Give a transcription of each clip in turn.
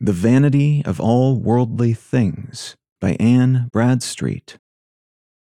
The Vanity of All Worldly Things by Anne Bradstreet.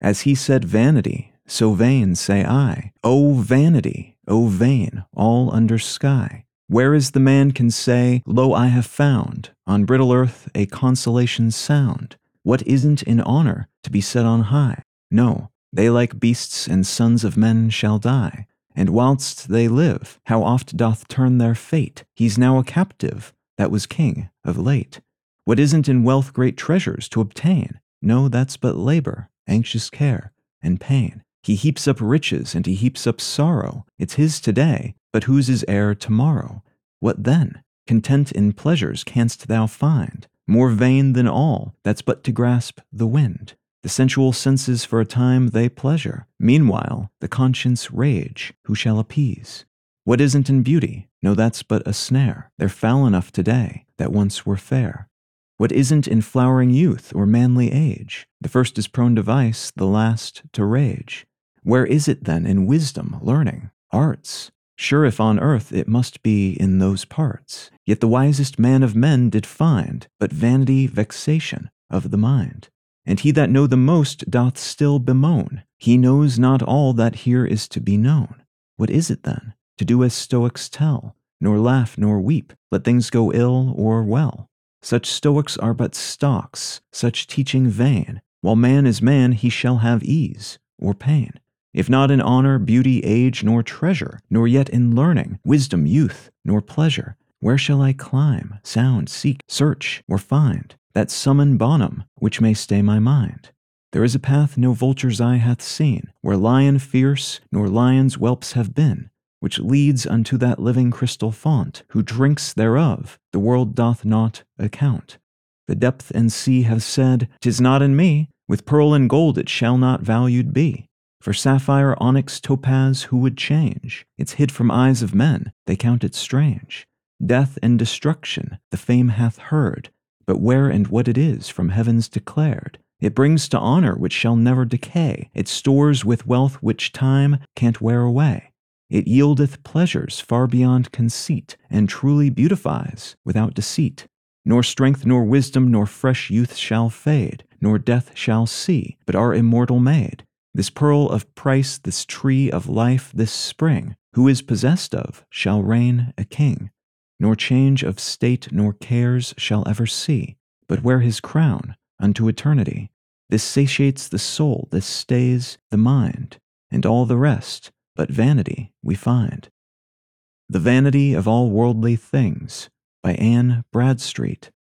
As he said vanity, so vain say I. O vanity, O vain, all under sky. Where is the man can say, Lo, I have found on brittle earth a consolation sound? What isn't in honor to be set on high? No, they like beasts and sons of men shall die. And whilst they live, how oft doth turn their fate? He's now a captive that was king of late. What isn't in wealth great treasures to obtain? No, that's but labor, anxious care, and pain. He heaps up riches and he heaps up sorrow. It's his today, but whose is heir tomorrow? What then? Content in pleasures canst thou find, more vain than all that's but to grasp the wind. The sensual senses for a time they pleasure. Meanwhile, the conscience rage, who shall appease? What isn't in beauty? No, that's but a snare. They're foul enough today that once were fair. What isn't in flowering youth or manly age? The first is prone to vice, the last to rage. Where is it then in wisdom, learning, arts? Sure, if on earth it must be in those parts. Yet the wisest man of men did find but vanity, vexation of the mind. And he that know the most doth still bemoan. He knows not all that here is to be known. What is it then? To do as Stoics tell, nor laugh nor weep, let things go ill or well. Such Stoics are but stocks, such teaching vain. While man is man, he shall have ease or pain. If not in honor, beauty, age, nor treasure, nor yet in learning, wisdom, youth, nor pleasure, where shall I climb, sound, seek, search, or find? that summum bonum which may stay my mind. There is a path no vulture's eye hath seen, where lion fierce nor lion's whelps have been, which leads unto that living crystal font, who drinks thereof, the world doth not account. The depth and sea have said, "'Tis not in me, with pearl and gold it shall not valued be. For sapphire, onyx, topaz, who would change? It's hid from eyes of men, they count it strange. Death and destruction the fame hath heard, but where and what it is from heavens declared. It brings to honor which shall never decay. It stores with wealth which time can't wear away. It yieldeth pleasures far beyond conceit, and truly beautifies without deceit. Nor strength, nor wisdom, nor fresh youth shall fade, nor death shall see, but are immortal made. This pearl of price, this tree of life, this spring, who is possessed of, shall reign a king nor change of state nor cares shall ever see, but wear his crown unto eternity. This satiates the soul, this stays the mind, and all the rest but vanity we find. The Vanity of All Worldly Things by Anne Bradstreet.